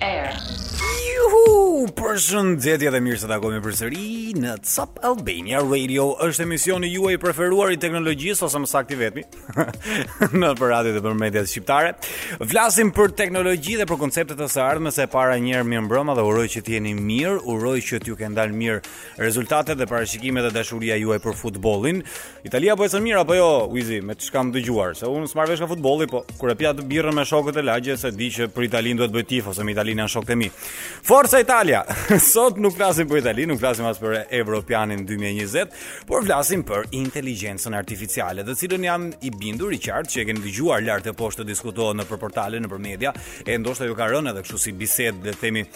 Air. Juhu, përshëndetje dhe mirë se takojmë përsëri në Top Albania Radio. Është emisioni juaj i preferuar i teknologjisë ose më saktë i vetmi nëpër radiot dhe për mediat shqiptare. Flasim për teknologji dhe për konceptet e së ardhmes së pari një herë mirëmbrëma dhe uroj që të jeni mirë, uroj që t'ju kenë dalë mirë rezultatet dhe parashikimet dhe dashuria juaj për futbollin. Italia po ecën mirë apo jo, Wizi, me ç'kam dëgjuar, se unë s'marr vesh nga futbolli, po kur e pi atë birrën me shokët e lagjes, e di që për Italinë duhet të bëj tifo, se me Italinë janë shokët e mi. Forza Italia. Sot nuk flasim për Italinë, nuk flasim as për Evropianin 2020, por flasim për inteligjencën artificiale, të cilën jam i bindur i qartë që e keni dëgjuar lart e poshtë të diskutohet nëpër portale, nëpër media, e ndoshta ju ka rënë edhe kështu si bisedë, le të themi,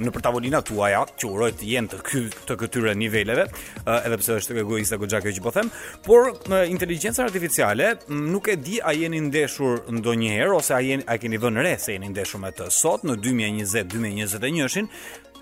nëpër tavolinat tuaja që uroj të jenë të ky të këtyre niveleve, edhe pse është egoiste goxha kjo që po them, por inteligjencën artificiale nuk e di a jeni ndeshur ndonjëherë ose a jeni a e keni vënë re se jeni ndeshur me të. Sot në 2020-2021-shin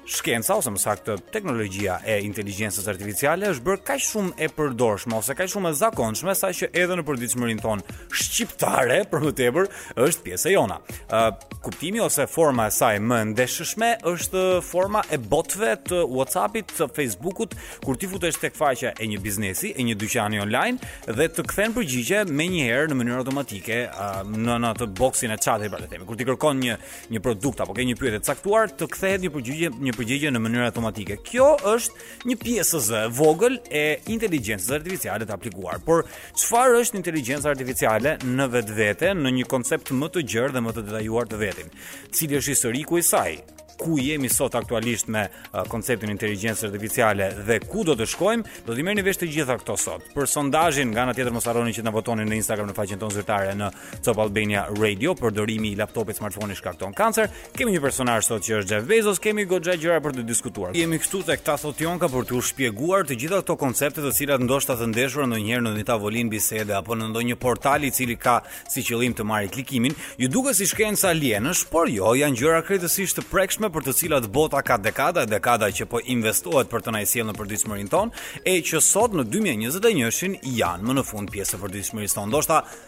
shkenca ose më saktë teknologjia e inteligjencës artificiale është bërë kaq shumë e përdorshme ose kaq shumë e zakonshme saqë edhe në përditshmërinë tonë shqiptare për më tepër është pjesë e jona. Ë uh, kuptimi ose forma e saj më e ndeshshme është forma e botëve të WhatsApp-it, të Facebook-ut, kur ti futesh tek faqja e një biznesi, e një dyqani online dhe të kthen përgjigje menjëherë në mënyrë automatike uh, në në atë boksin e çatit pra le të themi. Kur ti kërkon një një produkt apo ke një pyetje të caktuar, të kthehet një përgjigje një përgjigje në mënyrë automatike. Kjo është një pjesëzë e vogël e inteligjencës artificiale të aplikuar. Por çfarë është inteligjenca artificiale në vetvete në një koncept më të gjerë dhe më të detajuar të vetin? Cili është historiku i saj? Ku jemi sot aktualisht me uh, konceptin e inteligjencës artificiale dhe ku do të shkojmë? Do t'i merrni vesh të gjitha këto sot. Për sondazhin nga ana tjetër mos harroni që të na votoni në Instagram në faqen tonë zyrtare në Top Albania Radio, përdorimi i laptopit, smartphone-it shkakton kancer. Kemi një personazh sot që është Jeff Bezos, kemi goxha gjëra për të diskutuar. Jemi këtu te Ta thotë Jonka për t'ju shpjeguar të gjitha këto koncepte të cilat ndoshta të ndeshura ndonjëherë në ndonjë tavolinë bisede apo në ndonjë portal i cili ka si qëllim të marrë klikimin ju duken si shkencë alienësh, por jo, janë gjëra krejtësisht të prekshme për të cilat bota ka dekada e dekada që po investohet për të na i sjellë në përditshmërinë tonë, e që sot në 2021-shin janë më në fund pjesë e përditshmërisë tonë. Ndoshta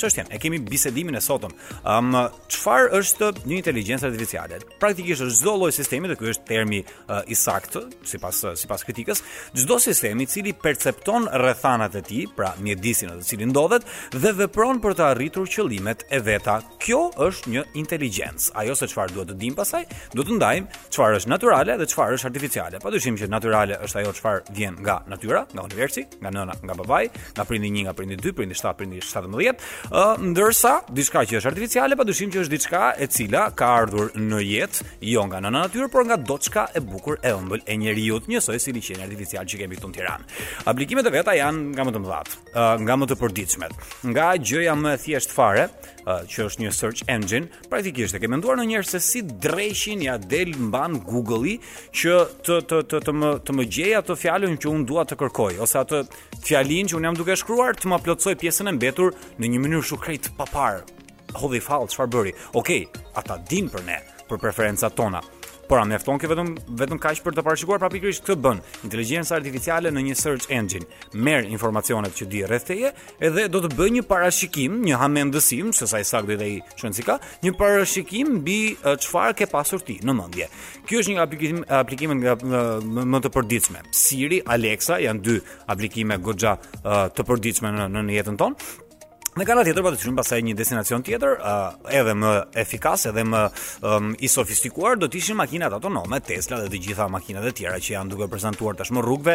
Çështjen e kemi bisedimin e sotëm. Ëm um, çfarë është një inteligjencë artificiale? Praktikisht është çdo lloj sistemi dhe ky është termi uh, i saktë sipas sipas kritikës, çdo sistem i cili percepton rrethanat e tij, pra mjedisin në të cilin ndodhet dhe vepron për të arritur qëllimet e veta. Kjo është një inteligjencë. Ajo se çfarë duhet të dimë pastaj, duhet të ndajmë çfarë është natyrale dhe çfarë është artificiale. Padyshim që natyrale është ajo çfarë vjen nga natyra, nga universi, nga nëna, nga babai, nga prindi 1, nga prindi 2, prindi 7, prindi 17, ë ndërsa diçka që është artificiale, padyshim që është diçka e cila ka ardhur në jetë, jo nga nëna natyrë, por nga doçka e bukur e ëmbël e njeriut, njësoj si liqeni artificial që kemi këtu në Tiranë. Aplikimet e veta janë nga më të mëdhatë, nga më të përditshmet, nga gjëja më e thjeshtë fare, ë që është një search engine, Praktikisht e ke menduar ndonjëherë se si dreqin ia del mbanë Google-i që të të të të më të më gjejë atë fjalën që unë dua të kërkoj ose atë fjalinë që unë jam duke shkruar të ma plotësojë pjesën e mbetur në një mënyrë krejt të paparë. Hodhi fall, çfarë bëri? Okej, okay, ata dinë për ne, për preferencat tona. Por a mjaftonka vetëm vetëm kaq për të parashikuar pra pikërisht këtë bën. Inteligjenca artificiale në një search engine merr informacionet që di rreth teje edhe do të bëjë një parashikim, një hamendësim, se sa i saktë do të ai shënçika, një parashikim mbi çfarë ke pasur ti në mendje. Ky është një aplikim aplikimet nga më, më të përditshme. Siri, Alexa janë dy aplikime goxha të përditshme në në jetën tonë. Nga ana tjetër po të shohim pastaj një destinacion tjetër, uh, edhe më efikas, edhe më um, i sofistikuar, do të ishin makinat autonome, Tesla dhe të gjitha makinat e tjera që janë duke prezantuar tashmë rrugëve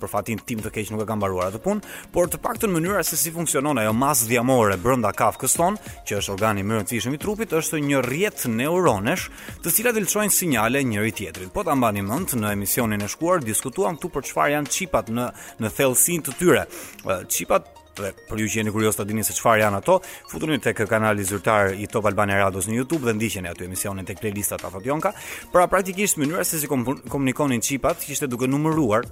për fatin tim të keq nuk e kam mbaruar atë punë, por të paktën mënyra se si funksionon ajo masë dhjamore brenda kafkës tonë, që është organi më i rëndësishëm i trupit, është një rrjet neuronesh, të cilat i çojnë sinjale njëri tjetrit. Po ta mbani mend, në emisionin e shkuar diskutuam këtu për çfarë janë çipat në në thellësinë të tyre. Çipat Dhe për ju që jeni kuriozë ta dini se çfarë janë ato, futuni tek kanali zyrtar i Top Albania Radios në YouTube dhe ndiqeni aty emisionin tek playlistat, thotë Jonka. Pra praktikisht mënyra se si komunikonin çipat ishte duke numëruar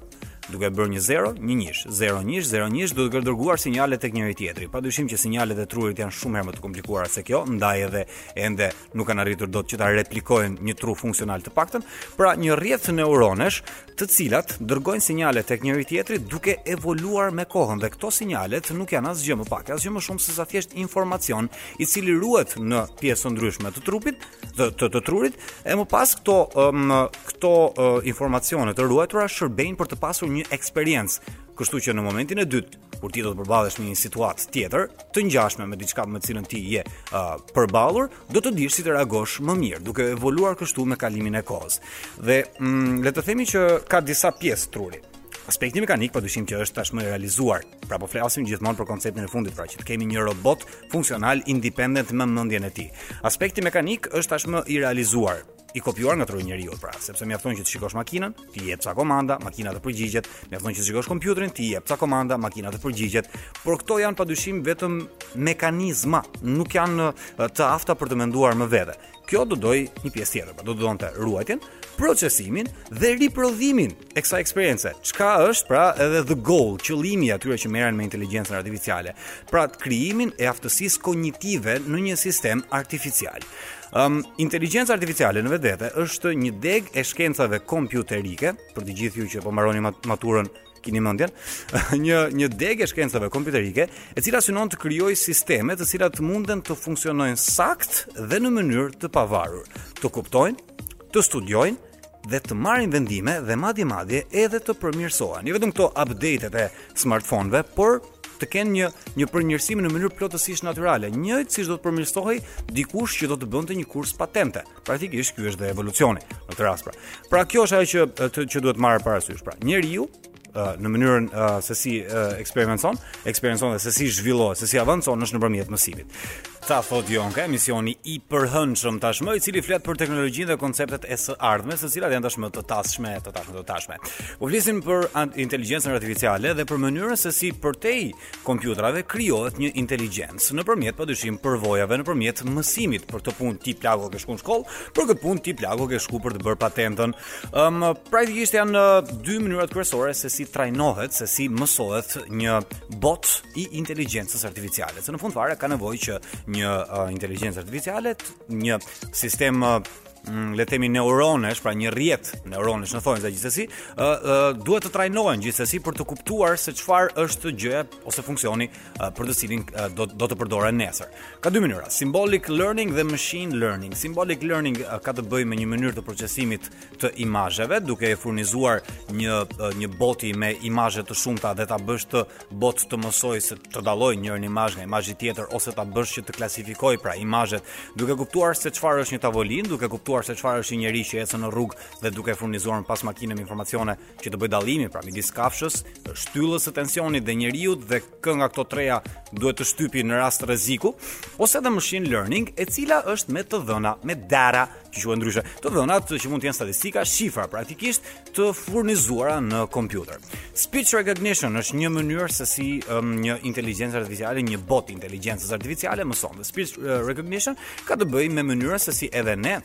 duke bërë një 0, një njësh, 0, njësh, 0, njësh, duke dërguar sinjale tek njëri tjetri. Pa dyshim që sinjalet e trurit janë shumë herë më të komplikuara se kjo, ndaj edhe ende nuk kanë arritur dot që ta replikojnë një tru funksional të paktën, pra një rrjet neuronesh, të cilat dërgojnë sinjale tek njëri tjetri duke evoluar me kohën dhe këto sinjalet nuk janë asgjë më pak, asgjë më shumë se sa thjesht informacion i cili ruhet në pjesë të ndryshme të trupit, të të, të trurit, e më pas këto um, këto uh, informacione të ruajtura shërbejnë për të pasur një eksperiencë. Kështu që në momentin e dytë kur ti do të përballesh me një situatë tjetër, të ngjashme me diçka me të cilën ti je uh, përballur, do të dish si të reagosh më mirë, duke evoluar kështu me kalimin e kohës. Dhe mm, le të themi që ka disa pjesë truri. Aspekti mekanik padyshim që është tashmë i realizuar. Pra po flasim gjithmonë për konceptin e fundit, pra që të kemi një robot funksional independent me mendjen e tij. Aspekti mekanik është tashmë i realizuar. i kopjuar nga truri i njeriut pra, sepse mjafton që të shikosh makinën, ti jep ca komanda, makina të përgjigjet, mjafton që të shikosh kompjuterin, ti jep ca komanda, makina të përgjigjet. Por këto janë padyshim vetëm mekanizma, nuk janë të afta për të menduar me vete. Kjo do dojë një pjesë tjetër, pra do të donte ruajtjen, procesimin dhe riprodhimin e kësaj eksperience. Çka është pra edhe the goal, qëllimi i atyre që merren me inteligjencën artificiale? Pra krijimin e aftësisë kognitive në një sistem artificial. Um, inteligjenca artificiale në vetvete është një degë e shkencave kompjuterike, për të gjithë ju që po mbaroni mat maturën kini mendjen, një një degë e shkencave kompjuterike, e cila synon të krijojë sisteme të cilat munden të funksionojnë saktë dhe në mënyrë të pavarur, të kuptojnë, të studiojnë dhe të marrin vendime dhe madje madje edhe të përmirësohen. Jo vetëm këto update-et e smartphone-ve, por të kenë një një përmirësim në mënyrë plotësisht natyrale. Njëjtë siç do të përmirësohej dikush që do të bënte një kurs patente. Praktikisht ky është dhe evolucioni në këtë rast pra. Pra kjo është ajo që të, që duhet marrë parasysh pra. Njeriu në mënyrën se si eksperimenton, eksperiencon dhe se si zhvillohet, se si avancon është nëpërmjet mësimit. Ta thotë Jonka, emisioni i përhënshëm tashmë, i cili flet për teknologjinë dhe konceptet e së ardhmes, të cilat janë tashmë të tashme, të tashme, të tashme. Po flasim për inteligjencën artificiale dhe për mënyrën se si përtej kompjuterave krijohet një inteligjencë nëpërmjet pa dyshim përvojave nëpërmjet mësimit për këtë punë ti plako ke shku në shkollë, për këtë punë ti plako ke shku për të bërë patentën. Ëm um, praktikisht janë uh, dy mënyra kryesore se si trajnohet, se si mësohet një bot i inteligjencës artificiale. Se në fund fare ka nevojë që një uh, inteligjencë artificiale, një sistem uh, Mm, le të themi neuronesh, pra një rrjet neuronesh në thonjëza gjithsesi, ë ë duhet të trajnohen gjithsesi për të kuptuar se çfarë është gjëja ose funksioni uh, për të cilin uh, do do të përdoren nesër. Ka dy mënyra, symbolic learning dhe machine learning. Symbolic learning uh, ka të bëjë me një mënyrë të procesimit të imazheve, duke e furnizuar një uh, një boti me imazhe të shumta dhe ta bësh të bot të mësojë se të dallojë njërin imazh nga imazhi tjetër ose ta bësh që të klasifikojë pra imazhet, duke kuptuar se çfarë është një tavolinë, duke kuptuar se çfarë është një njeri që ecën në rrugë dhe duke furnizuar më pas makinën me informacione që të bëjë dallimin pra midis kafshës, shtyllës së tensionit dhe njeriut dhe kë nga këto treja duhet të shtypë në rast rreziku, ose edhe machine learning, e cila është me të dhëna, me data, që quhen ndryshe. Të dhënat që mund të jenë statistika, shifra, praktikisht të furnizuara në kompjuter. Speech recognition është një mënyrë se si um, një inteligjencë artificiale, një bot inteligjencës artificiale mëson. Dhe speech uh, recognition ka të bëjë me mënyrën se si edhe ne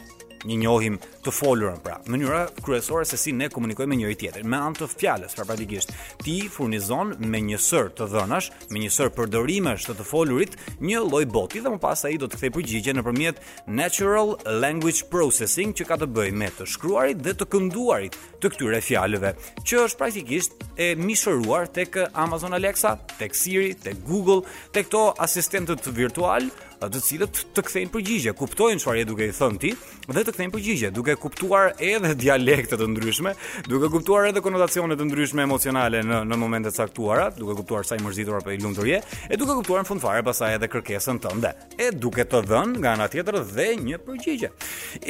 një njohim të folurën pra. Mënyra kryesore se si ne komunikojmë me njëri-tjetrin, me anë të fjalës, pra praktikisht ti furnizon me një sërë të dhënash, me një sërë përdorimesh të të folurit, një lloj boti dhe më pas ai do të kthejë përgjigje nëpërmjet natural language processing që ka të bëjë me të shkruarit dhe të kënduarit të këtyre fjalëve, që është praktikisht e mishëruar tek Amazon Alexa, tek Siri, tek Google, tek këto asistentët virtual, të cilët të kthejnë përgjigje, kuptojnë çfarë je duke i thënë ti dhe të kthejnë përgjigje, duke kuptuar edhe dialekte të ndryshme, duke kuptuar edhe konotacione të ndryshme emocionale në në momente të caktuara, duke kuptuar sa i mërzitur apo i lumtur je, e duke kuptuar në fund fare pastaj edhe kërkesën tënde. e duke të dhënë nga ana tjetër dhe një përgjigje.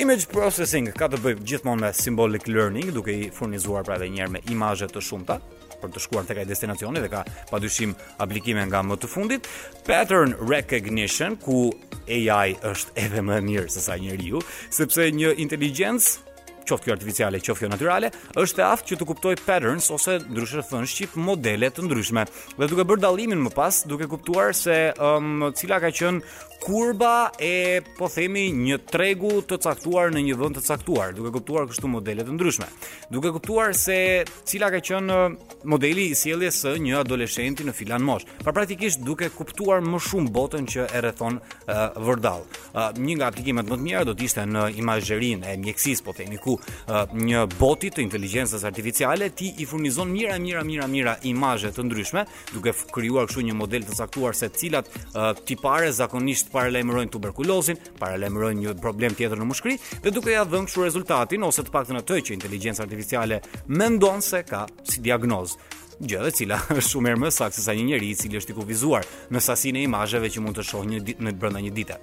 Image processing ka të bëjë gjithmonë me symbolic learning, duke i furnizuar pra edhe një herë me imazhe të shumta për të shkuar tek ai destinacioni dhe ka padyshim aplikime nga më të fundit. Pattern recognition ku AI është edhe më e mirë se sa njeriu, sepse një inteligjencë qoftë kjo artificiale, qoftë kjo natyrale, është e aftë që të kuptojë patterns ose ndryshe thënë shqip modele të ndryshme. Dhe duke bërë dallimin më pas, duke kuptuar se um, cila ka qenë kurba e po themi një tregu të caktuar në një vend të caktuar, duke kuptuar kështu modele të ndryshme. Duke kuptuar se cila ka qenë Modeli i sjelljes së një adoleshenti në filan moshë, pra praktikisht duke kuptuar më shumë botën që e rrethon uh, vërdall. Uh, një nga aplikimet më të mira do të ishte në imazherinë e mjekësisë, po themi ku uh, një boti të inteligjencës artificiale ti i furnizon mijëra mijëra mijëra mijëra imazhe të ndryshme, duke krijuar kështu një model të caktuar se cilat uh, tipare zakonisht paralajmërojnë tuberkulozin, paralajmërojnë një problem tjetër në mushkëri dhe duke ia dhënë kështu rezultatin ose të paktën atë që inteligjenca artificiale mendon se ka si diagnozë gjë e cila është shumë më e saktë se sa një njeri i cili është i kufizuar në sasinë e imazheve që mund të shohë një ditë në brenda një dite.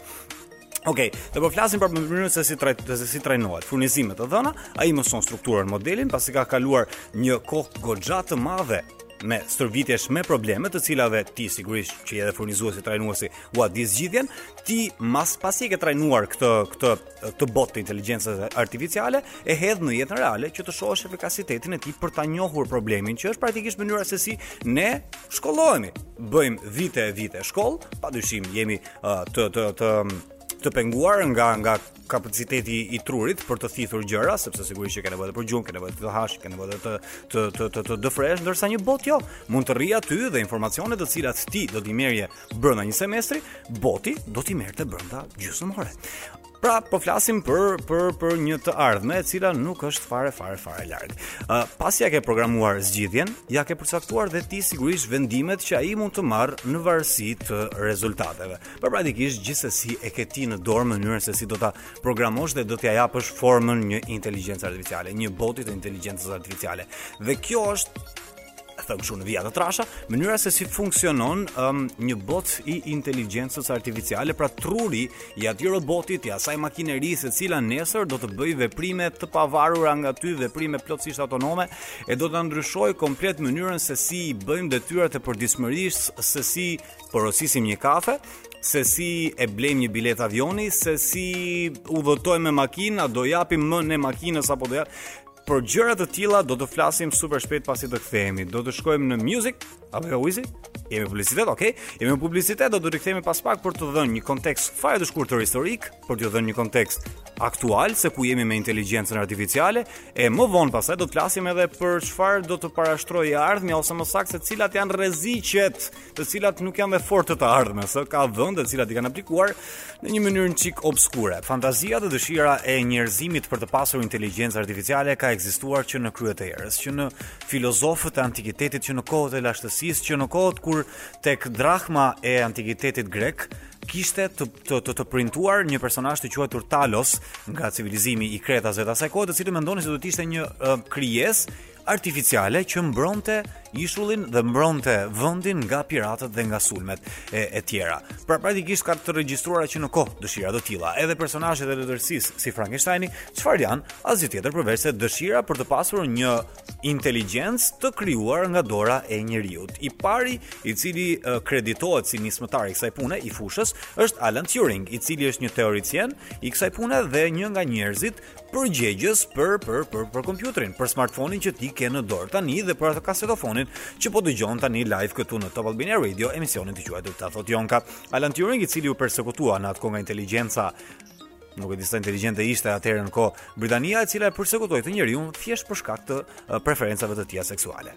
Okej, okay, dhe po flasim për mënyrën se si trajt, se si trajnohet furnizim me të dhëna, ai mëson strukturën, modelin, pasi ka kaluar një kohë goxha të madhe stërvitjesh me probleme të cilave ti sigurisht që edhe furnizuesi trajnuesi ua di zgjidhjen, Ti mas pasi e ke trajnuar këtë këtë këtë bot të inteligjencës artificiale, e hedh në jetën reale që të shohësh efikasitetin e tij për ta njohur problemin, që është praktikisht mënyra se si ne shkollohemi. Bëjmë vite e vite shkollë, padyshim jemi uh, të të të të penguar nga nga kapaciteti i trurit për të thithur gjëra, sepse sigurisht që ke nevojë për gjumë, ke nevojë të hash, ke nevojë të të të të të dëfrehesh, ndërsa një bot jo, mund të rrijë aty dhe informacione të cilat ti do t'i merrje brenda një semestri, boti do t'i merrte brenda gjysmë ore. Pra, po flasim për për për një të ardhme e cila nuk është fare fare fare larg. Uh, pasi ia ke programuar zgjidhjen, ia ke përcaktuar dhe ti sigurisht vendimet që ai mund të marrë në varësi të rezultateve. Por praktikisht gjithsesi e ke ti në dorë mënyrën se si do ta programosh dhe do t'ia ja japësh formën një inteligjence artificiale, një boti të inteligjencës artificiale. Dhe kjo është thënë kështu në vija të trasha, mënyra se si funksionon um, një bot i inteligjencës artificiale, pra truri i atij robotit, i asaj makinerie e cila nesër do të bëjë veprime të pavarura nga ty, veprime plotësisht autonome, e do të ndryshojë komplet mënyrën se si bëjmë detyrat e përditshmërisë, se si porosisim një kafe, se si e blejmë një biletë avioni, se si udhëtojmë me makinë, a do japim më ne makinës apo s'do japim për gjëra të tilla do të flasim super shpejt pasi të kthehemi. Do të shkojmë në music, apo jo wizi? Jemi publicitet, okay? Jemi publicitet, do të rikthehemi pas pak për të dhënë një kontekst fare të shkurtër historik, për të dhënë një kontekst aktual se ku jemi me inteligjencën artificiale e më vonë pastaj do të flasim edhe për çfarë do të parashtrojë e ardhmja ose më saktë se cilat janë rreziqet të cilat nuk janë dhe fort të të ardhmes, se ka vende të cilat i kanë aplikuar në një mënyrë një çik obskure. Fantazia dhe dëshira e njerëzimit për të pasur inteligjencë artificiale ka ekzistuar që në krye të herës, që në filozofët e antikitetit, që në kohët e lashtësisë, që në kohët kur tek drahma e antikitetit grek kishte të të të, të printuar një personazh të quajtur Talos nga civilizimi i kretasve të asaj kohe, të cilin mendonin se do të ishte një uh, krijesë artificiale që mbronte ishullin dhe mbronte vendin nga piratët dhe nga sulmet e, e tjera. Pra praktikisht ka të regjistruara që në kohë dëshira të tilla, edhe personazhet e letërsisë si Frankensteini, çfarë janë asgjë tjetër përveç se dëshira për të pasur një inteligjencë të krijuar nga dora e njeriut. I pari i cili kreditohet si nismëtar i kësaj pune i fushës është Alan Turing, i cili është një teoricien i kësaj pune dhe një nga njerëzit përgjegjës për për për për kompjuterin, për smartphonein që ti ke në dorë tani dhe për atë kasetofonin që po dëgjon tani live këtu në Top Albania Radio, emisionin të quajtur Ta thotë Jonka. Alan Turing, i cili u persekutua në atë kohë nga inteligjenca nuk e di sa inteligjente ishte atëherë në kohë Britania e cila e persekutoi atë njeriun thjesht për shkak të preferencave të tija seksuale.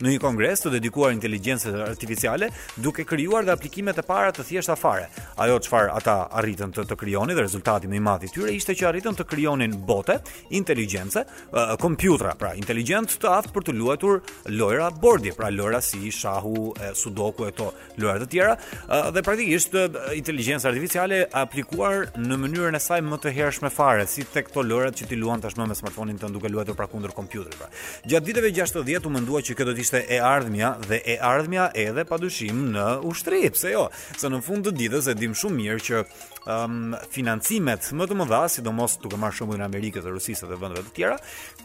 në një kongres të dedikuar inteligjencës artificiale, duke krijuar dhe aplikimet e para të thjeshta fare. Ajo çfarë ata arritën të të krijonin dhe rezultati më i madh i tyre ishte që arritën të krijonin bote inteligjence, uh, kompjutra, pra inteligjentë të aftë për të luajtur lojra bordi, pra lojra si shahu, e, sudoku e këto. lojra të tjera dhe praktikisht inteligjenca artificiale aplikuar në mënyrën e saj më të hershme fare si tek këto lojrat që ti luan tashmë me smartphone-in tënd duke luajtur pra kundër kompjuterit. Pra. Gjatë viteve 60 u mendua që kjo do të ishte e ardhmja dhe e ardhmja edhe padyshim në ushtri, pse jo? Se në fund të ditës e dimë shumë mirë që um, financimet më të mëdha, sidomos duke marrë shembullin e Amerikës, Rusisë dhe vendeve të tjera,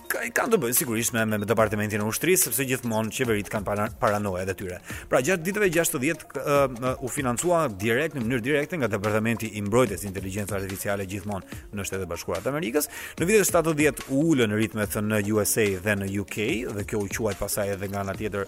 Kanë të bëjnë sigurisht me me departamentin e ushtrisë sepse gjithmonë qeveritë kanë para, paranoja të tyre. Pra gjatë viteve 60 uh, u financua direkt në mënyrë direkte nga departamenti i mbrojtjes inteligjenca artificiale gjithmonë në Shtetet e Bashkuara të Amerikës. Në vitet 70 u ulën ritmet në USA dhe në UK dhe kjo u quajt pastaj edhe nga ana tjetër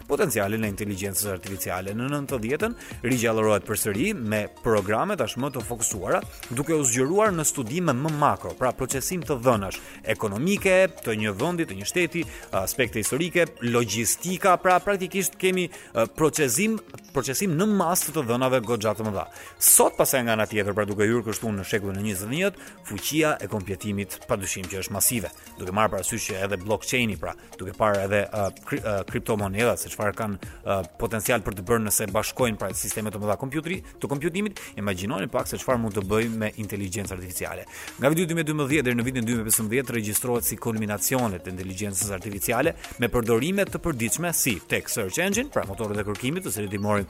Potencialin e inteligjencës artificiale në 90-ën rigjallërohet përsëri me programe tashmë të fokusuara, duke u zgjeruar në studime më makro, pra procesim të dhënash ekonomike të një vendi, të një shteti, aspekte historike, logjistika, pra praktikisht kemi procesim, procesim në masë të dhënave goxha të mëdha. Sot pastaj nga ana tjetër, pra duke hyrë kështu në shekullin e 21, fuqia e kompjutimit padyshim që është masive. duke marrë parasysh që edhe blockchaini, pra, duke parë edhe uh, kri, uh, kriptomonedhat se çfarë kanë uh, potencial për të bërë nëse bashkojnë pra sisteme të mëdha kompjuteri, të kompjutimit, imagjinoni pak se çfarë mund të bëjmë me inteligjencën artificiale. Nga viti 2012 deri në vitin 2015 regjistrohet si kulminacionet e inteligjencës artificiale me përdorime të përditshme si tek search engine, pra motorët e kërkimit, të cilët i morim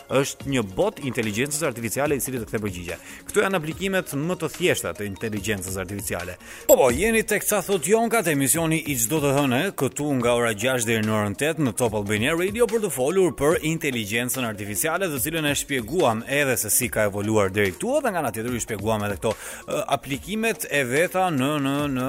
është një bot i inteligjencës artificiale i cili të kthe përgjigje. Këto janë aplikimet më të thjeshta të inteligjencës artificiale. Po po, jeni tek Ça thotë Jon Kata emisioni i çdo të hëne këtu nga ora 6 deri në orën 8 në Top Albania Radio për të folur për inteligjencën artificiale, të cilën e shpjeguam edhe se si ka evoluar deri këtu dhe nga ana tjetër i shpjeguam edhe këto aplikimet e veta në në në,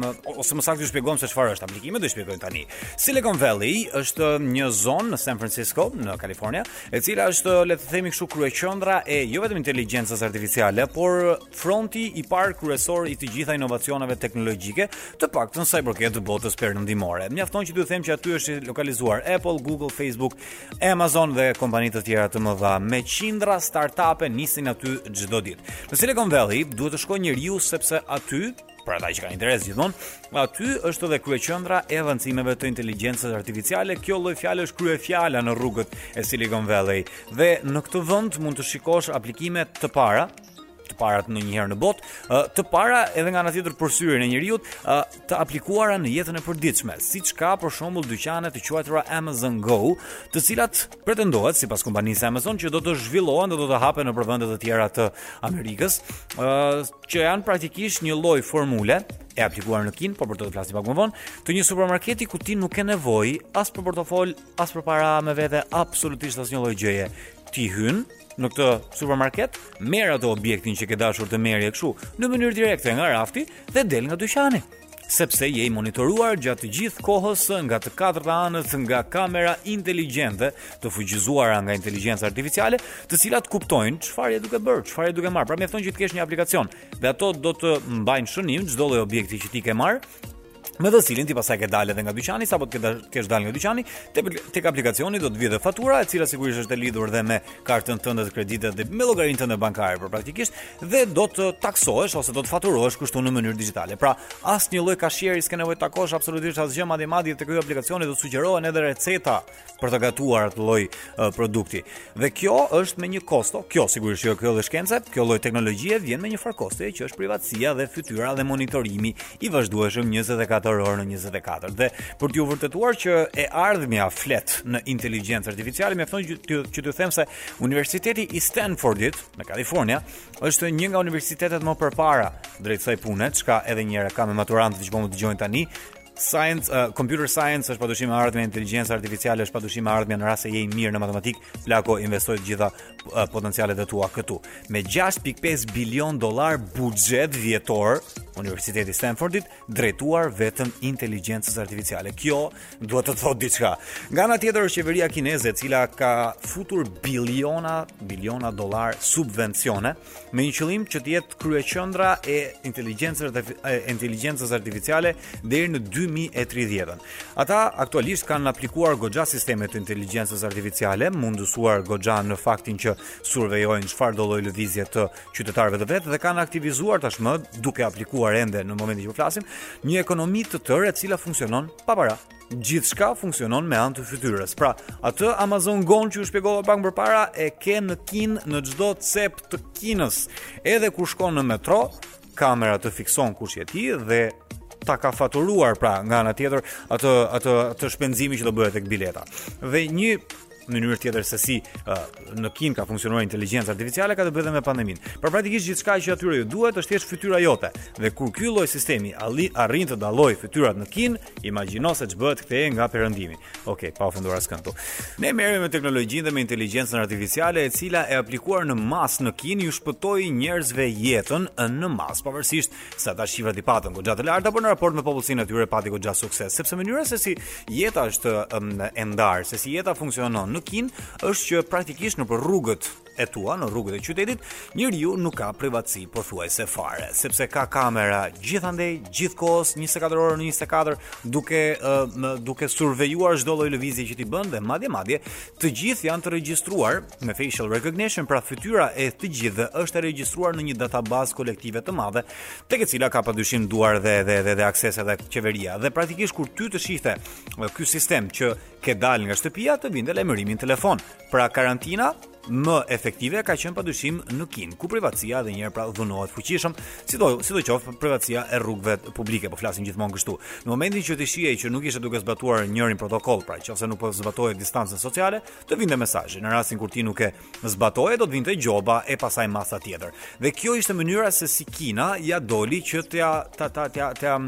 në ose më saktë ju shpjeguam se çfarë është aplikimet do shpjegojmë tani. Silicon Valley është një zonë në San Francisco, në Kalifornia, e cila është le të themi kështu kryeqendra e jo vetëm inteligjencës artificiale, por fronti i parë kryesor i të gjitha inovacioneve teknologjike, të paktën sa i përket botës perëndimore. Mjafton që t'ju them që aty është i lokalizuar Apple, Google, Facebook, Amazon dhe kompani të tjera të mëdha me qindra startupe nisin aty çdo ditë. Në Silicon Valley duhet të shkojë njeriu sepse aty për ata që kanë interes gjithmonë, aty është edhe kryeqendra e avancimeve të inteligjencës artificiale. Kjo lloj fjale është kryefjala në rrugët e Silicon Valley dhe në këtë vend mund të shikosh aplikime të para të parat ndonjëherë në botë, të para edhe nga ana tjetër për syrin e njeriut, të aplikuara në jetën e përditshme, siç ka për shembull dyqane të quajtura Amazon Go, të cilat pretendohet, sipas kompanisë Amazon, që do të zhvillohen dhe do të hapen nëpër vende të tjera të Amerikës, që janë praktikisht një lloj formule, e aplikuar në Kinë, por për të do flasim pak më vonë, të një supermarketi ku ti nuk ke nevojë as për portofol, as për para me vete, absolutisht asnjë lloj gjëje. Ti hyn, në këtë supermarket, merr atë objektin që ke dashur të merrje kështu, në mënyrë direkte nga rafti dhe del nga dyqani sepse je i monitoruar gjatë të gjithë kohës nga të katërta anët nga kamera inteligjente të fuqizuara nga inteligjenca artificiale, të cilat kuptojnë çfarë je duke bërë, çfarë je duke marrë. Pra mjafton që të kesh një aplikacion dhe ato do të mbajnë shënim çdo lloj objekti që ti ke marrë me të cilin ti pastaj ke dalë edhe nga dyqani, sapo të kesh dalë nga dyqani, tek aplikacioni do të vijë dhe fatura, e cila sigurisht është e lidhur dhe me kartën tënde të kreditit dhe me llogarinë tënde bankare pra praktikisht dhe do të taksohesh ose do të faturohesh kështu në mënyrë digjitale. Pra, asnjë lloj kashieri s'ke nevojë të takosh absolutisht asgjë madje madje tek ky aplikacioni do të sugjerohen edhe receta për të gatuar atë lloj uh, produkti. Dhe kjo është me një kosto, kjo sigurisht kjo lloj shkence, kjo lloj teknologjie vjen me një farë kostoje që është privatësia dhe fytyra dhe monitorimi i vazhdueshëm 24 orë në 24. Dhe për t'ju vërtetuar që e ardhmja flet në inteligjencë artificiale, mjafton që t'ju them se Universiteti i Stanfordit në Kalifornia është një nga universitetet më përpara drejt kësaj pune, ç'ka, edhe një herë nga maturantët që po më dëgjojnë tani, Science, uh, computer science është padyshim e ardhmja, inteligjenca artificiale është padyshim e ardhmja në rast se je i mirë në matematikë, plako investoji të gjitha uh, potencialet e tua këtu. Me 6.5 bilion dollar buxhet vjetor, Universiteti i Stanfordit drejtuar vetëm inteligjencës artificiale. Kjo duhet të thotë diçka. Nga ana tjetër është qeveria kineze e cila ka futur biliona, biliona dollar subvencione me një qëllim që të jetë kryeqendra e inteligjencës e inteligjencës artificiale deri në 2030-ën. Ata aktualisht kanë aplikuar goxha sisteme të inteligjencës artificiale, mundësuar goxha në faktin që survejojnë çfarëdo lloj lëvizje të qytetarëve të vet dhe kanë aktivizuar tashmë duke aplikuar ende në momentin që po flasim një ekonomi të tërë e cila funksionon pa para. Gjithçka funksionon me anë të fytyrës. Pra, atë Amazon Go që ju shpjegova pak më parë e ke në Kinë në çdo cep të Kinës. Edhe kur shkon në metro, kamera të fikson kush je ti dhe ta ka faturuar pra nga ana tjetër atë atë atë shpenzimin që do bëhet tek bileta. Dhe një mënyrë tjetër se si uh, në Kinë ka funksionuar inteligjenca artificiale ka të bëjë dhe me pandeminë. Pra praktikisht gjithçka që atyre u duhet është thjesht fytyra jote. Dhe kur ky lloj sistemi arrin të dallojë fytyrat në Kinë, imagjino se ç'bëhet këtej nga perëndimi. Okej, pa ofenduar askënd këtu. Ne merremi me teknologjinë dhe me inteligjencën artificiale e cila e aplikuar në masë në Kinë u shpëtoi njerëzve jetën në masë, pavarësisht se ata shifrat i patën goxha të larta, por në raport me popullsinë e tyre pati goxha sukses, sepse mënyra se si jeta është um, e ndarë, se si jeta funksionon në Kinë, është që praktikisht nëpër rrugët e tua në rrugët e qytetit, njeriu nuk ka privatësi pothuajse fare, sepse ka kamera gjithandej, gjithë kohës 24 orë në 24, duke uh, duke survejuar çdo lloj lëvizje që ti bën dhe madje madje të gjithë janë të regjistruar me facial recognition, pra fytyra e të gjithëve është e regjistruar në një databazë kolektive të madhe, tek e cila ka padyshim duar dhe dhe dhe, dhe akses edhe qeveria. Dhe praktikisht kur ty të shihte ky sistem që ke dalë nga shtëpia, të vinte lajmërimi në telefon. Pra karantina më efektive ka qenë padyshim në Kinë, ku privatësia edhe një herë pra dhunohet fuqishëm, sido sidoqoftë privatësia e rrugëve publike, po flasim gjithmonë kështu. Në momentin që ti shihej që nuk ishe duke zbatuar njërin protokoll, pra qoftë se nuk po zbatoje distancën sociale, të vinte mesazhi. Në rastin kur ti nuk e zbatoje, do të vinte gjoba e pastaj masa tjetër. Dhe kjo ishte mënyra se si Kina ja doli që të ja ta ta ta ta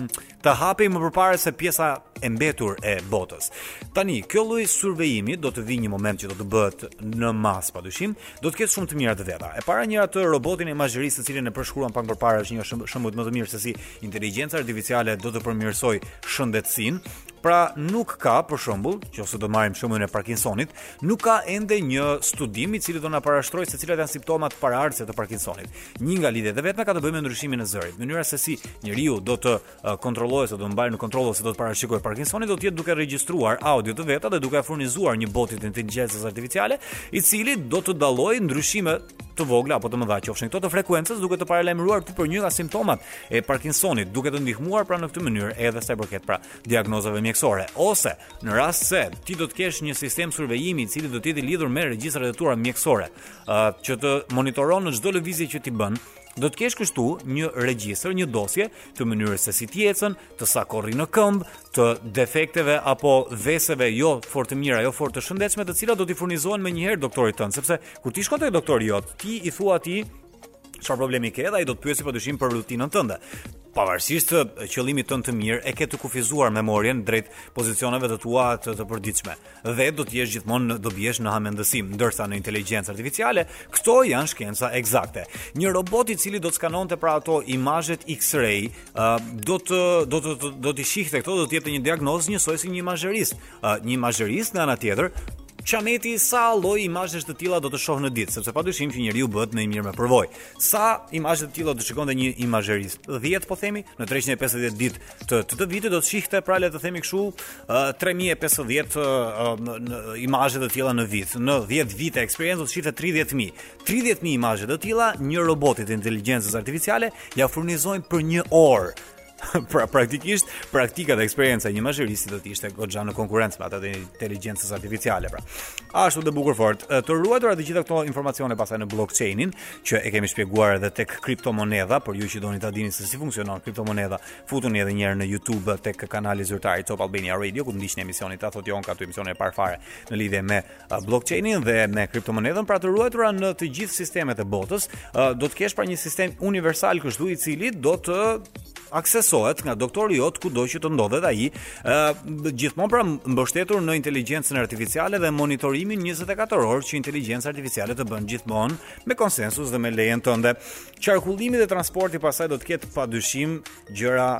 të hapej më përpara se pjesa e mbetur e botës. Tani, kjo lloj survejimi do të vijë një moment që do të bëhet në masë, padyshim, do të ketë shumë të mira të veta. E para një, atë robotin e imazherisë të cilin e përshkruan pak përpara, një nga shembujt më të mirë se si inteligjenca artificiale do të përmirësojë shëndetësinë, Pra nuk ka, për shembull, qoftë se do të marrim shembullin e Parkinsonit, nuk ka ende një studim i cili do na parashtrojë se cilat janë simptomat paraardhëse të Parkinsonit. Një nga lidhjet e vetme ka të bëjë me ndryshimin e zërit. Mënyra se si njeriu do të kontrollojë ose do të mbajë në kontroll ose do të parashikojë Parkinsonin do të jetë duke regjistruar audio të veta dhe duke furnizuar një boti të inteligjencës artificiale, i cili do të dallojë ndryshimet të vogla apo të mëdha qofshin këto të frekuencës duke të paralajmëruar ty për një nga simptomat e Parkinsonit duke të ndihmuar pra në këtë mënyrë edhe sa i përket pra diagnozave mjekësore ose në rast se ti do të kesh një sistem survejimi i cili do të jetë i lidhur me regjistrat e tua mjekësore uh, që të monitoron në çdo lëvizje që ti bën do të kesh kështu një regjistër, një dosje të mënyrës se si ti ecën, të sa kohë rri në këmbë, të defekteve apo veseve jo fort të mira, jo fort të shëndetshme, të cilat do t'i furnizohen menjëherë doktorit tënd, sepse kur ti shkon te doktori jot, ti i thua atij ça problemi ke dhe ai do të pyesë pa dyshim për rutinën tënde. Pavarësisht qëllimit tënd të mirë, e ke të kufizuar memorien drejt pozicioneve të tua të përditshme. dhe do të jesh gjithmonë, do biesh në hamendësim, ndërsa në inteligjencë artificiale këto janë shkenca ekzakte. Një robot i cili do të skanonte pra ato imazhet X-ray, uh, do të do të do, do të shihte këto, do të jepte një diagnozë njësoj si një imazherist. Uh, një imazherist nga ana tjetër Çaneti sa lloj imazhesh të tilla do të shoh në ditë, sepse padyshim që njeriu bëhet më i mirë me përvojë. Sa imazhe të tilla do të shikonte një imazherist? 10 po themi, në 350 ditë të të, të vitit do të shihte pra le të themi kështu uh, 3050 uh, imazhe të tilla në vit. Në 10 vite eksperience do të shihte 30000. 30000 imazhe të tilla një roboti të inteligjencës artificiale ja furnizojnë për një orë. pra praktikisht praktika dhe eksperienca e një imazheristi do të ishte goxha në konkurrencë me atë të inteligjencës artificiale pra. Ashtu dhe bukur fort. Të ruajtura të gjitha këto informacione pastaj në blockchainin, që e kemi shpjeguar edhe tek kriptomonedha, për ju që doni ta dini se si funksionon kriptomonedha, futuni edhe një herë në YouTube tek kanali zyrtar i Top Albania Radio ku ndiqni emisionin ta thotë Jonka, tek emisioni i parë fare në lidhje me uh, blockchainin dhe me kriptomonedhën pra të ruajtura në të gjithë sistemet e botës, uh, do të kesh pra një sistem universal kështu i cili do të aksesohet nga doktori jot kudo që të ndodhet ai Ë gjithmonë pra mbështetur në inteligjencën artificiale dhe monitorimin 24 orë që inteligjenca artificiale të bën gjithmonë me konsensus dhe me lejen tënde. Qarkullimi dhe transporti pasaj do të ketë padyshim gjëra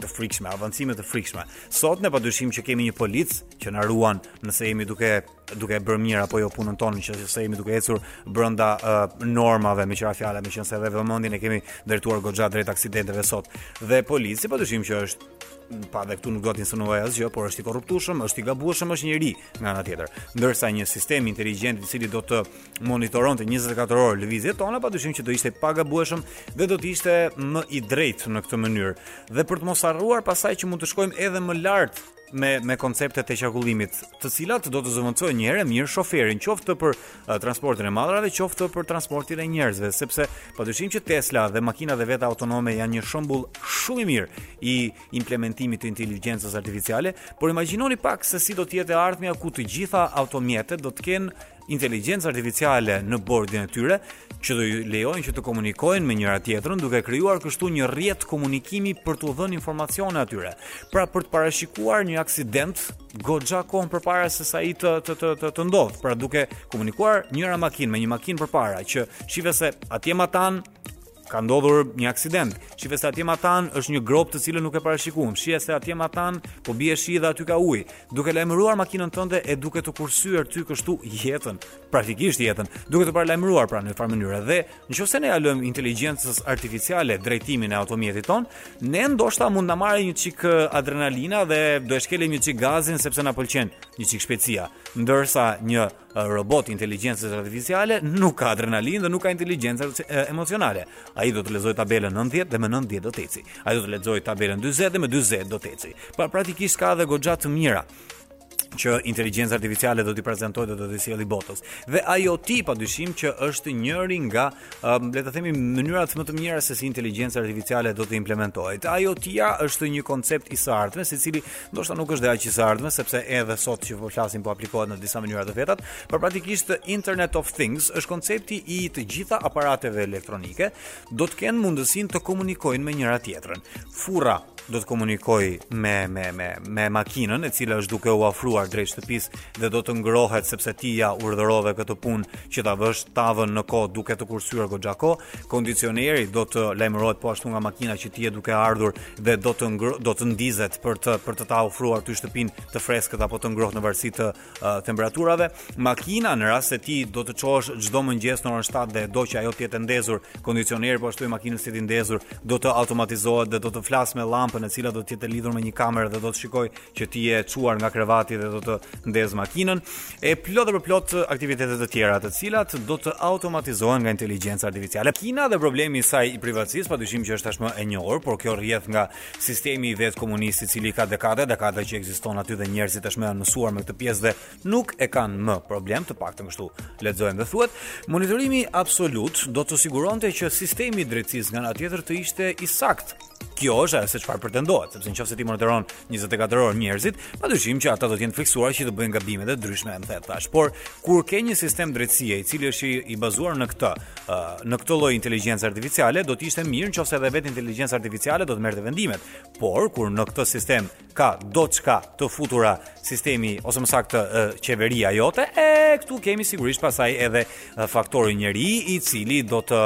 të frikshme, avancime të frikshme. Sot ne padyshim që kemi një polic që na ruan nëse jemi duke duke bërë mirë apo jo punën tonë, që nëse jemi duke ecur brenda uh, normave me që ra fjala, meqenëse edhe vëmendjen e kemi drejtuar goxha drejt aksidenteve sot. Dhe polici padyshim që është pa dhe këtu nuk dua të insinuoj asgjë, por është i korruptueshëm, është i gabueshëm, është njeri nga ana tjetër. Ndërsa një sistem inteligjent i cili do të monitoronte 24 orë lëvizjet tona, padyshim që do ishte i pagabueshëm dhe do të ishte më i drejtë në këtë mënyrë. Dhe për të mos harruar pasaj që mund të shkojmë edhe më lart me me konceptet e qarkullimit, të cilat do të zëvendësojnë një herë mirë shoferin, qoftë për transportin e mallrave, qoftë për transportin e njerëzve, sepse pa dyshim që Tesla dhe makinat e veta autonome janë një shembull shumë i mirë i implementimit të inteligjencës artificiale, por imagjinoni pak se si do të jetë e ardhmja ku të gjitha automjetet do të kenë inteligjencë artificiale në bordin e tyre, që do i lejojnë që të komunikojnë me njëra tjetrën, duke krijuar kështu një rrjet komunikimi për t'u dhënë informacione atyre. Pra për të parashikuar një aksident goxha kohë përpara se sa ai të të të të, të ndodhë, pra duke komunikuar njëra makinë me një makinë përpara që shihe se atje matanë ka ndodhur një aksident. Shihe se atje matanë është një gropë të cilën nuk e parashikuam. Shihe se atje matanë po bie shi dhe aty ka ujë. Duke lajmëruar makinën tënde e duke të kursyer ty kështu jetën, praktikisht jetën, duke të paralajmëruar pra në një farë mënyre dhe Në qoftë se ne ia lëmë inteligjencës artificiale drejtimin e automjetit tonë, ne ndoshta mund të na marrë një çik adrenalina dhe do e shkelim një çik gazin sepse na pëlqen një çik shpejtësia. Ndërsa një robot inteligjencës artificiale nuk ka adrenalinë dhe nuk ka inteligjencë emocionale. Ai do të lexojë tabelën 90 dhe me 90 do të eci. Ai do të lexojë tabelën 20 dhe me 20 do të eci. Pra praktikisht ka edhe goxha të mira. që inteligjenca artificiale do t'i prezantojë dhe do t'i sjellë botës. Dhe IoT pa dyshim që është njëri nga, um, le të themi, mënyrat më të mira se si inteligjenca artificiale do të implementohet. IoT-ja është një koncept i së ardhmes, i cili ndoshta nuk është dhe aq i së ardhmes, sepse edhe sot që po flasim po aplikohet në disa mënyra të vetat, por praktikisht Internet of Things është koncepti i të gjitha aparateve elektronike, do të kenë mundësinë të komunikojnë me njëra tjetrën. Furra do të komunikojë me me me me makinën e cila është duke u afruar drejt shtëpisë dhe do të ngrohet sepse ti ja urdhërove këtë punë që ta vësh tavën në kohë duke të kursyer goxha kohë. Kondicioneri do të lajmërohet po ashtu nga makina që ti je duke ardhur dhe do të ngro, do të ndizet për të për të ta ofruar ty shtëpinë të freskët apo të ngrohtë në varësi të temperaturave. Makina në rast se ti do të çohesh çdo mëngjes në orën 7 dhe do që ajo të jetë e ndezur, kondicioneri po ashtu i makinës të jetë i ndezur, do të automatizohet dhe do të flasë me llampën e cila do të jetë e lidhur me një kamerë dhe do të shikojë që ti je çuar nga krevati dhe do të ndezë makinën. E plot e përplot aktivitete të tjera, të cilat do të automatizohen nga inteligjenca artificiale. Kina dhe problemi i saj i privatësisë, padyshim që është tashmë e njohur, por kjo rrjedh nga Sistemi i vetë komunist i cili ka dekada, dekada që ekziston aty dhe njerëzit tashmë janë mësuar me këtë pjesë dhe nuk e kanë më problem, të paktën kështu lexojmë dhe thuhet, monitorimi absolut do të siguronte që sistemi i drejtësisë nga ana tjetër të ishte i saktë. Kjo është ajo se çfarë pretendohet, sepse në qoftë se ti monitoron 24 orë njerëzit, Pa dyshim që ata do të jenë të frikësuar që të bëjnë gabime të ndryshme, më the tash. Por kur ke një sistem drejtësie i cili është i bazuar në këtë, në këtë lloj inteligjencë artificiale, do të ishte mirë në qoftë se edhe vetë inteligjenca artificiale do të merrte vendimet. Por kur në këtë sistem ka duart të futura sistemi ose më saktë qeveria jote, e këtu kemi sigurisht pastaj edhe faktorin njeri i cili do të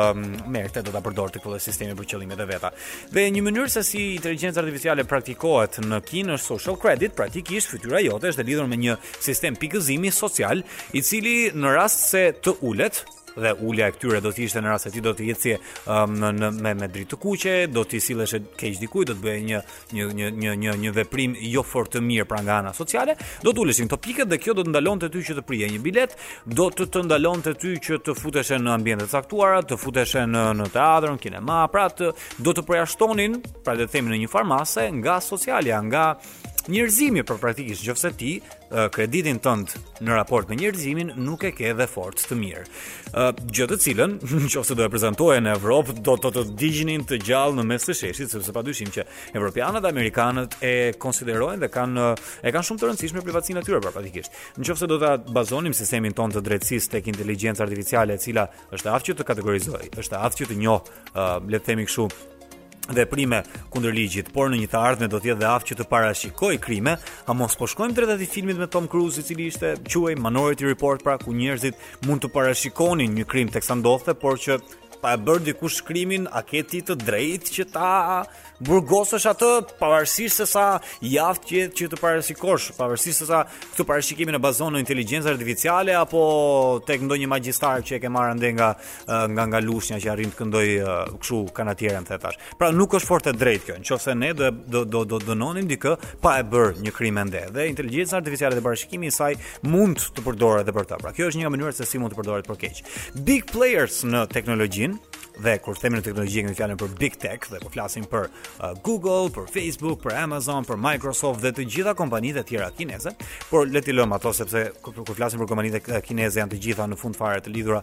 merrte do ta përdorte këtë sistemin për qëllimet e veta. Dhe një mënyrë se si inteligjenca artificiale praktikohet në Kinë është social credit, praktikisht fytyra jote është e lidhur me një sistem pikëzimi social, i cili në rast se të ulet, dhe ulja e këtyre do të ishte në rast se ti do të ecje um, në, në me me dritë të kuqe, do t'i silleshe keq dikujt, do të bëje një një një një një një veprim jo fort të mirë pra nga ana sociale, do të uleshin këto pikët dhe kjo do të ndalonte ty që të prije një biletë, do të të ndalonte ty që të futeshe në ambiente të caktuara, të futeshe në në teatër, në kinema, pra të do të përjashtonin, pra le të themi në një farë mase nga socialja, nga njerëzimi pra praktikisht në qoftë se ti kreditin tënd në raport me njerëzimin nuk e ke dhe fort të mirë. Ë gjë të cilën në qoftë se do e prezantoje në Evropë do të të digjnin të gjallë në mes të sheshit sepse padyshim që evropianët dhe amerikanët e konsiderojnë dhe kanë e kanë shumë të rëndësishme privatësinë e tyre pra praktikisht. Në qoftë se do ta bazonim sistemin tonë të drejtësisë tek inteligjenca artificiale e cila është e aftë që të kategorizojë, është e aftë që të njohë, le të themi kështu, veprime kundër ligjit, por në një të ardhme do të jetë dhe e aftë që të parashikojë krime, a mos po shkojmë drejt atij filmit me Tom Cruise i cili ishte quhej Minority Report, pra ku njerëzit mund të parashikonin një krim teksa ndodhte, por që pa e bërë dikush krimin, a ke ti të drejtë që ta burgosësh atë pavarësisht se sa je i aftë që që të parashikosh, pavarësisht se sa këtë parashikimin e bazon në inteligjencë artificiale apo tek ndonjë magjistar që e ke marrë andej nga nga nga Lushnja që arrin të këndojë kështu kanë atyre në tash. Pra nuk është fort e drejtë kjo. Nëse ne do do do do dënonim dikë pa e bërë një krim ende dhe inteligjenca artificiale dhe parashikimi i saj mund të përdoret edhe për ta. Pra kjo është një mënyrë se si mund të përdoret për keq. Big players në teknologjinë dhe kur themi në teknologji kemi fjalën për big tech dhe po flasim për uh, Google, për Facebook, për Amazon, për Microsoft dhe të gjitha kompanitë e tjera kineze, por le t'i lëmë ato sepse kur flasim për kompanitë kineze janë të gjitha në fund fare të lidhura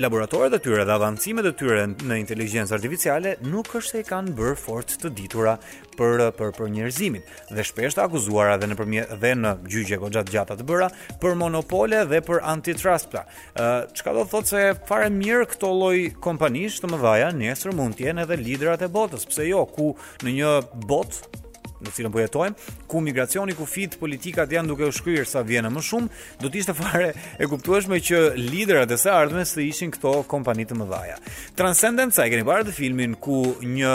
Laboratorët e tyre dhe avancimet e tyre në inteligjencë artificiale nuk është se i kanë bërë fort të ditura për për për njerëzimin dhe shpesh të akuzuara dhe nëpërmjet dhe në gjyqe goxha të gjata të bëra për monopole dhe për antitrust pra. Ë çka do thotë se fare mirë këto lloj kompanish të mëdha nesër mund të jenë edhe liderat e botës, pse jo, ku në një botë në cilën po jetojmë, ku migracioni, kufijtë, politikat janë duke u shkrirë sa vjen e më shumë, do të ishte fare e kuptueshme që liderat e së ardhmes të ishin këto kompani të mëdha. Transcendence, a e keni parë te filmi ku një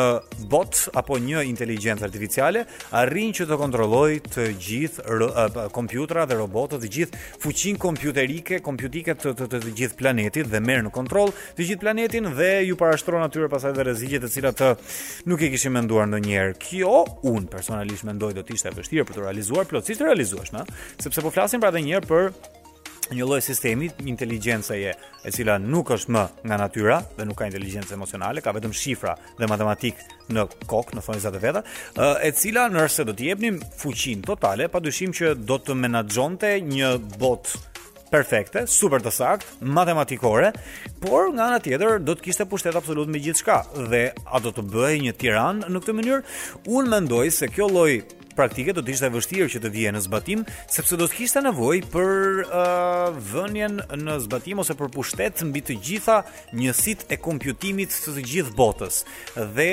bot apo një inteligjencë artificiale arrin që të kontrollojë të gjithë kompjuterat dhe robotët, të gjithë fuqinë kompjuterike, kompjutike të të, të, të gjithë planetit dhe merr në kontroll të gjithë planetin dhe u parashtron atyre pastaj dhe rreziqe të cilat nuk e kishin menduar ndonjëherë. Kjo unë personalisht mendoj do të ishte e vështirë për t'u realizuar plotësisht e realizueshme. Sepse po flasim pra edhe një herë për një lloj sistemi inteligjence, e cila nuk është më nga natyra dhe nuk ka inteligjencë emocionale, ka vetëm shifra dhe matematikë në kokë, në thonjëzat e veta, e cila nëse do t'i jepnim fuqinë totale, padyshim që do të menaxhonte një botë perfekte, super të saktë, matematikore, por nga ana tjetër do të kishte pushtet absolut mbi gjithçka dhe a do të bëhej një tiran në këtë mënyrë? Unë mendoj se kjo lloj praktike do të ishte e vështirë që të vihej në zbatim, sepse do të kishte nevojë për uh, vënien në zbatim ose për pushtet mbi të gjitha njësitë e kompjutimit të të gjithë botës dhe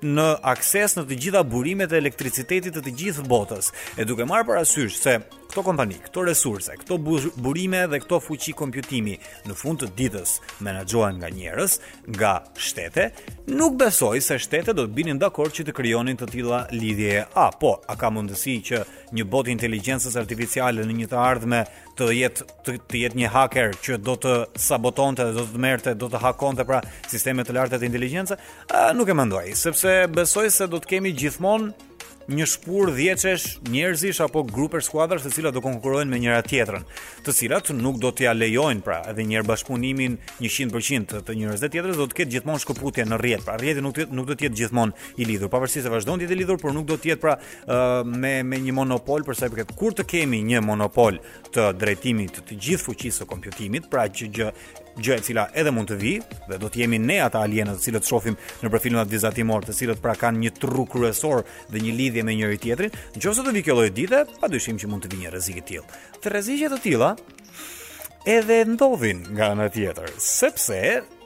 në akses në të gjitha burimet e elektricitetit të të gjithë botës. E duke marrë parasysh se këto kompani, këto resurse, këto burime dhe këto fuqi kompjutimi në fund të ditës menaxhohen nga njerëz, nga shtete, nuk besoj se shtetet do të binin dakord që të krijonin të tilla lidhje. A po, a ka mundësi që një bot i inteligjencës artificiale në një të ardhme të jetë të, të jetë një hacker që do të sabotonte dhe do të merrte, do të hakonte pra sistemet e larta të inteligjencës? Nuk e mendoj, sepse besoj se do të kemi gjithmonë një shpurë dhjetëshesh njerëzish apo grupesh skuadrash të cilat do konkurrojnë me njëra tjetrën, të cilat nuk do t'ia lejojnë pra edhe një herë bashkëpunimin 100% të njërës dhe tjetrës do të ketë gjithmonë shkëputje në rrjet. Pra rrjeti nuk nuk do të jetë gjithmonë i lidhur, pavarësisht se vazhdon të jetë i lidhur, por nuk do të jetë pra uh, me me një monopol për sa i përket kur të kemi një monopol të drejtimit të gjithë fuqisë së kompjutimit, pra që gjë gjë e cila edhe mund të vijë dhe do të jemi ne ata alienë të cilët shohim nëpër filmat vizatimorë, të cilët pra kanë një tru kryesor dhe një lidhje me njëri-tjetrin, në qoftë se do vijë kjo lloj dite, pa dyshim që mund të vijë një rrezik i tillë. Dhe rreziqe të tilla edhe ndodhin nga ana tjetër, sepse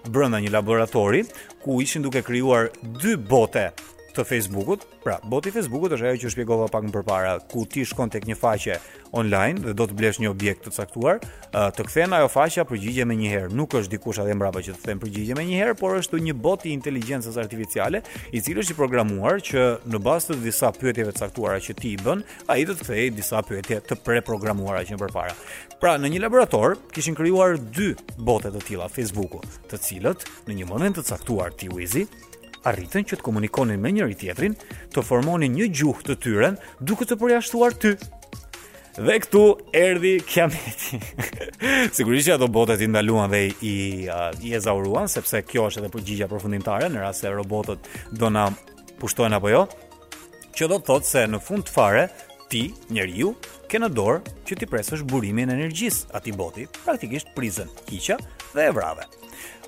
brenda një laboratori ku ishin duke krijuar dy bote të Facebookut, Pra, boti i Facebook-ut është ajo që shpjegova pak më përpara, ku ti shkon tek një faqe online dhe do të blesh një objekt të caktuar, të kthen ajo faqja përgjigje menjëherë. Nuk është dikush atje mbrapa që të kthen përgjigje menjëherë, por është një bot i inteligjencës artificiale, i cili është i programuar që në bazë të disa pyetjeve të caktuara që ti i bën, ai do të kthejë disa pyetje të preprogramuara që më përpara. Pra, në një laborator kishin krijuar dy bote të tilla Facebook-u, të cilët në një moment të caktuar ti Wizi, arritën që të komunikonin me njëri-tjetrin, të formonin një gjuhë të tyren, duke të përjashtuar ty. Dhe këtu erdhi kiameti. Sigurisht që ato botet i ndaluan dhe i uh, i ezauruan sepse kjo është edhe përgjigja përfundimtare në rast se robotët do na pushtojnë apo jo. Që do të thotë se në fund fare Ti, njeriu, ke në dorë që t'i presësh burimin e energjisë atij boti, praktikisht prizën, hiqja dhe e vrave.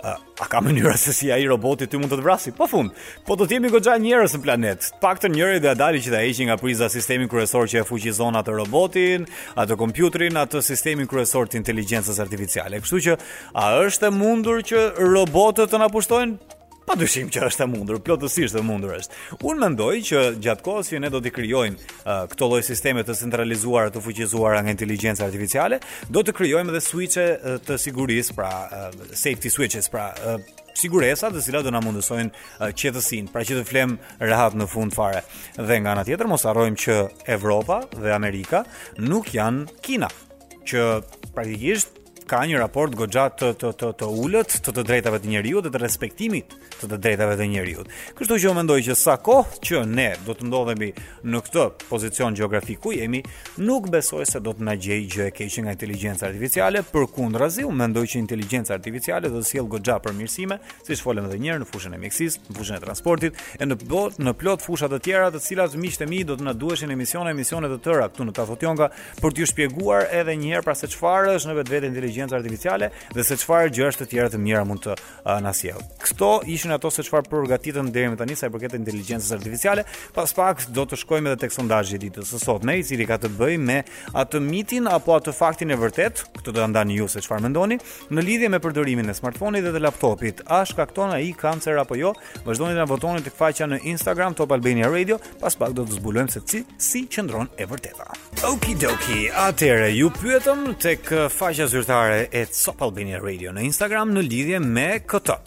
A, a ka mënyra se si ai roboti ty mund të të vrasi? Po, pafund. Po do të jemi goxha njerëz në planet. Të paktën njëri do ia dalë që ta heqë nga priza sistemin kryesor që e fuqizon atë robotin, atë kompjuterin, atë sistemin kryesor të inteligjencës artificiale. Kështu që a është e mundur që robotët të na pushtojnë? Pa dyshim që është e mundur, plotësisht e mundur është. Unë mendoj që gjatë kohës që ne do të krijojmë uh, këto lloj sisteme të centralizuara, të fuqizuara nga inteligjenca artificiale, do të krijojmë edhe switche uh, të sigurisë, pra uh, safety switches, pra uh, siguresa të cilat do na mundësojnë uh, qetësinë, pra që të flemë rehat në fund fare. Dhe nga ana tjetër mos harrojmë që Evropa dhe Amerika nuk janë Kina, që praktikisht ka një raport goxha të të të të ulët të të drejtave të njeriut dhe të respektimit të të drejtave të njeriut. Kështu që unë mendoj që sa kohë që ne do të ndodhemi në këtë pozicion gjeografik ku jemi, nuk besoj se do të na gjejë gjë e keqe nga inteligjenca artificiale, përkundrazi unë mendoj që inteligjenca artificiale do të sjellë goxha përmirësime, siç folëm edhe një herë në fushën e mjekësisë, në fushën e transportit, e në plot në plot fusha të tjera të cilat miqtë e mi do të na duheshin emisione emisione të tëra këtu në Tafotjonga për t'ju shpjeguar edhe një herë pra se çfarë është në vetvete inteligjenca artificiale dhe se çfarë gjëra të tjera të mira mund të uh, na sjellë. Këto ishin ato se çfarë përgatitëm deri më tani sa i përket inteligjencës artificiale. Pas pak do të shkojmë edhe tek sondazhi i ditës së sotme, i cili ka të bëjë me atë mitin apo atë faktin e vërtetë, këtë do ta ndani ju se çfarë mendoni, në lidhje me përdorimin e smartphone-it dhe të laptopit. A shkakton ai kancer apo jo? Vazhdoni të na votoni tek faqja në Instagram Top Albania Radio, pas pak do të zbulojmë se si si qëndron e vërteta. Okidoki, atëre ju pyetëm tek faqja zyrtare e Top Albania Radio në Instagram në lidhje me këtë.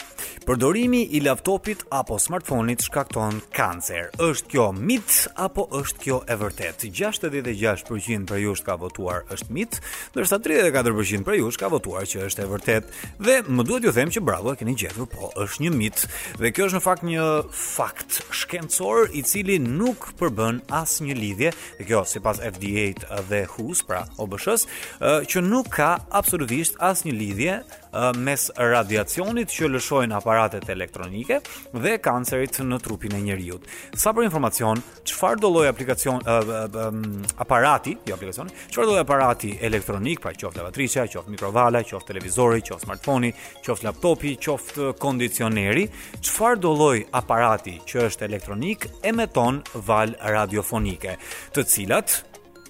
Përdorimi i laptopit apo smartfonit shkakton kancer. Është kjo mit apo është kjo e vërtetë? 66% prej jush ka votuar është mit, ndërsa 34% prej jush ka votuar që është e vërtetë. Dhe më duhet ju them që bravo e keni gjetur, po është një mit dhe kjo është në fakt një fakt shkencor i cili nuk përbën asnjë lidhje, dhe kjo sipas FDA dhe WHO pra OBSH-s, që nuk ka absolutisht asnjë lidhje mes radiacionit që lëshojnë aparatet elektronike dhe kancerit në trupin e njeriut. Sa për informacion, çfarëdo lloj aplikacion uh, uh, um, aparati, jo aplikacioni, çfarëdo lloj aparati elektronik, pra qoftë lavatriçja, qoftë mikrovala, qoftë televizori, qoftë smartfoni, qoftë laptopi, qoftë kondicioneri, çfarëdo lloj aparati që është elektronik emeton valë radiofonike, të cilat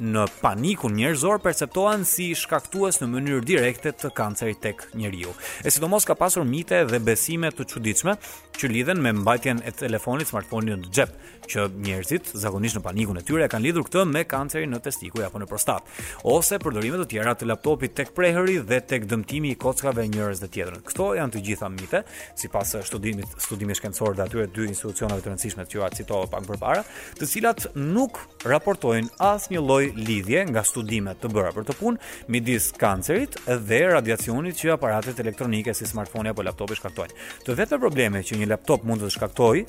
në panikun njerëzor perceptohen si shkaktues në mënyrë direkte të kancerit tek njeriu. E sidomos ka pasur mite dhe besime të çuditshme që lidhen me mbajtjen e telefonit, smartfonit në xhep. që njerëzit zakonisht në panikun e tyre e kanë lidhur këtë me kancerin në testikuj apo në prostatë, ose përdorime të tjera të laptopit tek prehëri dhe tek dëmtimi i kockave njërën dhe tjetrën. Këto janë të gjitha mite, sipas studimit, studimit shkencor dhe atyre dy institucioneve të rëndësishme të cilat citova pak përpara, të cilat nuk raportojnë asnjë lloj lidhje nga studimet e bëra për këtë punë, midis kancerit dhe radiacionit që aparatet elektronike si smartphone apo laptopi shkaktojnë. Të vetmet probleme që një laptop mund të shkaktojë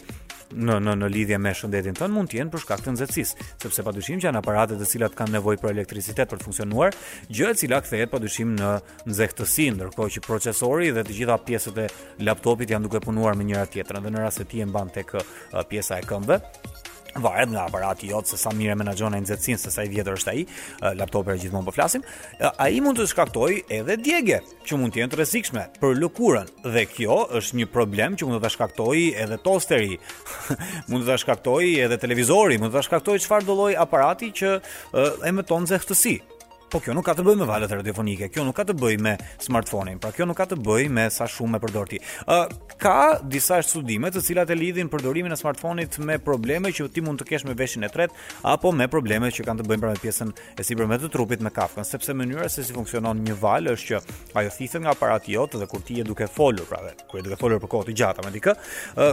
në në në lidhje me shëndetin tënd mund të jenë për shkak të nxehtësisë, sepse padyshim që janë aparate të cilat kanë nevojë për elektricitet për të funksionuar, gjë e cila kthehet padyshim në nxehtësi, ndërkohë që procesori dhe të gjitha pjesët e laptopit janë duke punuar me njëra tjetrën dhe në rast se ti e mban tek pjesa e këmbëve, varet nga aparati jot se sa mirë e menaxhon ai nxehtësinë se sa i vjetër është ai laptopi, gjithmonë po flasim ai mund të shkaktojë edhe djegje që mund të jenë të rrezikshme për lëkurën dhe kjo është një problem që mund të ta shkaktojë edhe tosteri. mund të ta shkaktojë edhe televizori, mund të ta shkaktojë çfarëdo lloj aparati që uh, emeton nxehtësi. Po kjo nuk ka të bëjë me valët radiofonike, kjo nuk ka të bëjë me smartphone-in, pra kjo nuk ka të bëjë me sa shumë e përdor ti. Ë uh, ka disa studime të cilat e lidhin përdorimin e smartphone-it me probleme që ti mund të kesh me veshin e tretë apo me probleme që kanë të bëjnë pra me pjesën e sipërme të trupit me kafkën, sepse mënyra se si funksionon një valë është që ajo thithet nga aparati jot dhe kur ti je duke folur, pra dhe kur je duke folur për kohë të gjata me dikë,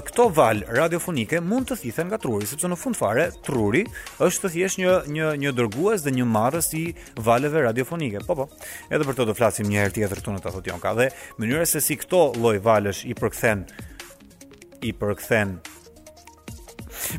këto valë radiofonike mund të thithen nga truri, sepse në fund fare truri është thjesht një një një dërgues dhe një marrës i valëve radiofonike. Po po. Edhe për të do flasim një herë tjetër këtu në Tafotion ka dhe mënyra se si këto lloj valësh i përkthen i përkthen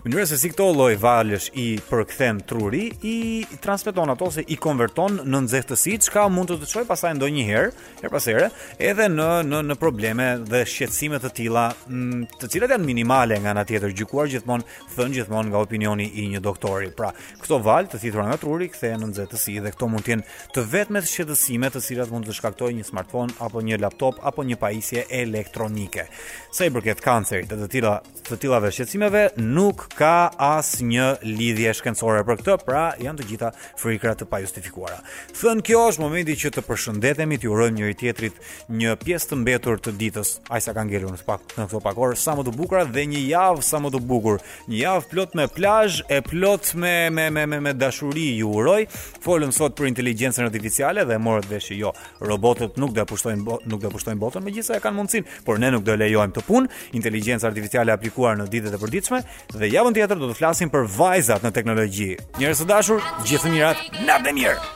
mënyra se si këto lloj valësh i përkthen truri i transmeton ato ose i konverton në nxehtësi, çka mund të të çojë pastaj ndonjëherë, her pas here, edhe në në në probleme dhe shqetësime të tilla, mm, të cilat janë minimale nga ana tjetër, gjykuar gjithmonë thënë gjithmonë nga opinioni i një doktori. Pra, këto valë të thithura nga truri kthehen në nxehtësi dhe këto mund të jenë të vetmet shqetësime të cilat mund të shkaktojë një smartphone apo një laptop apo një pajisje elektronike. Sa i përket kancerit dhe të tilla të tillave shqetësimeve nuk ka asnjë lidhje shkencore për këtë, pra janë të gjitha frikëra të pajustifikuara. Thënë kjo, është momenti që të përshëndetemi, t'i urojmë njëri-tjetrit një pjesë të mbetur të ditës, aq sa ka ngelur në këto pak në këto pak orë, sa më të bukura dhe një javë sa më të bukur. Një javë plot me plazh e plot me me me me, me dashuri ju uroj. Folëm sot për inteligjencën artificiale dhe e morët vesh që jo, robotët nuk do të pushtojnë nuk do e pushtojnë botën, megjithëse e kanë mundësinë, por ne nuk do e lejojmë atë punë. Inteligjenca artificiale e aplikuar në ditët e përditshme dhe javën tjetër do të flasim për vajzat në teknologji. Njerëz të dashur, gjithë mirat, natën e mirë.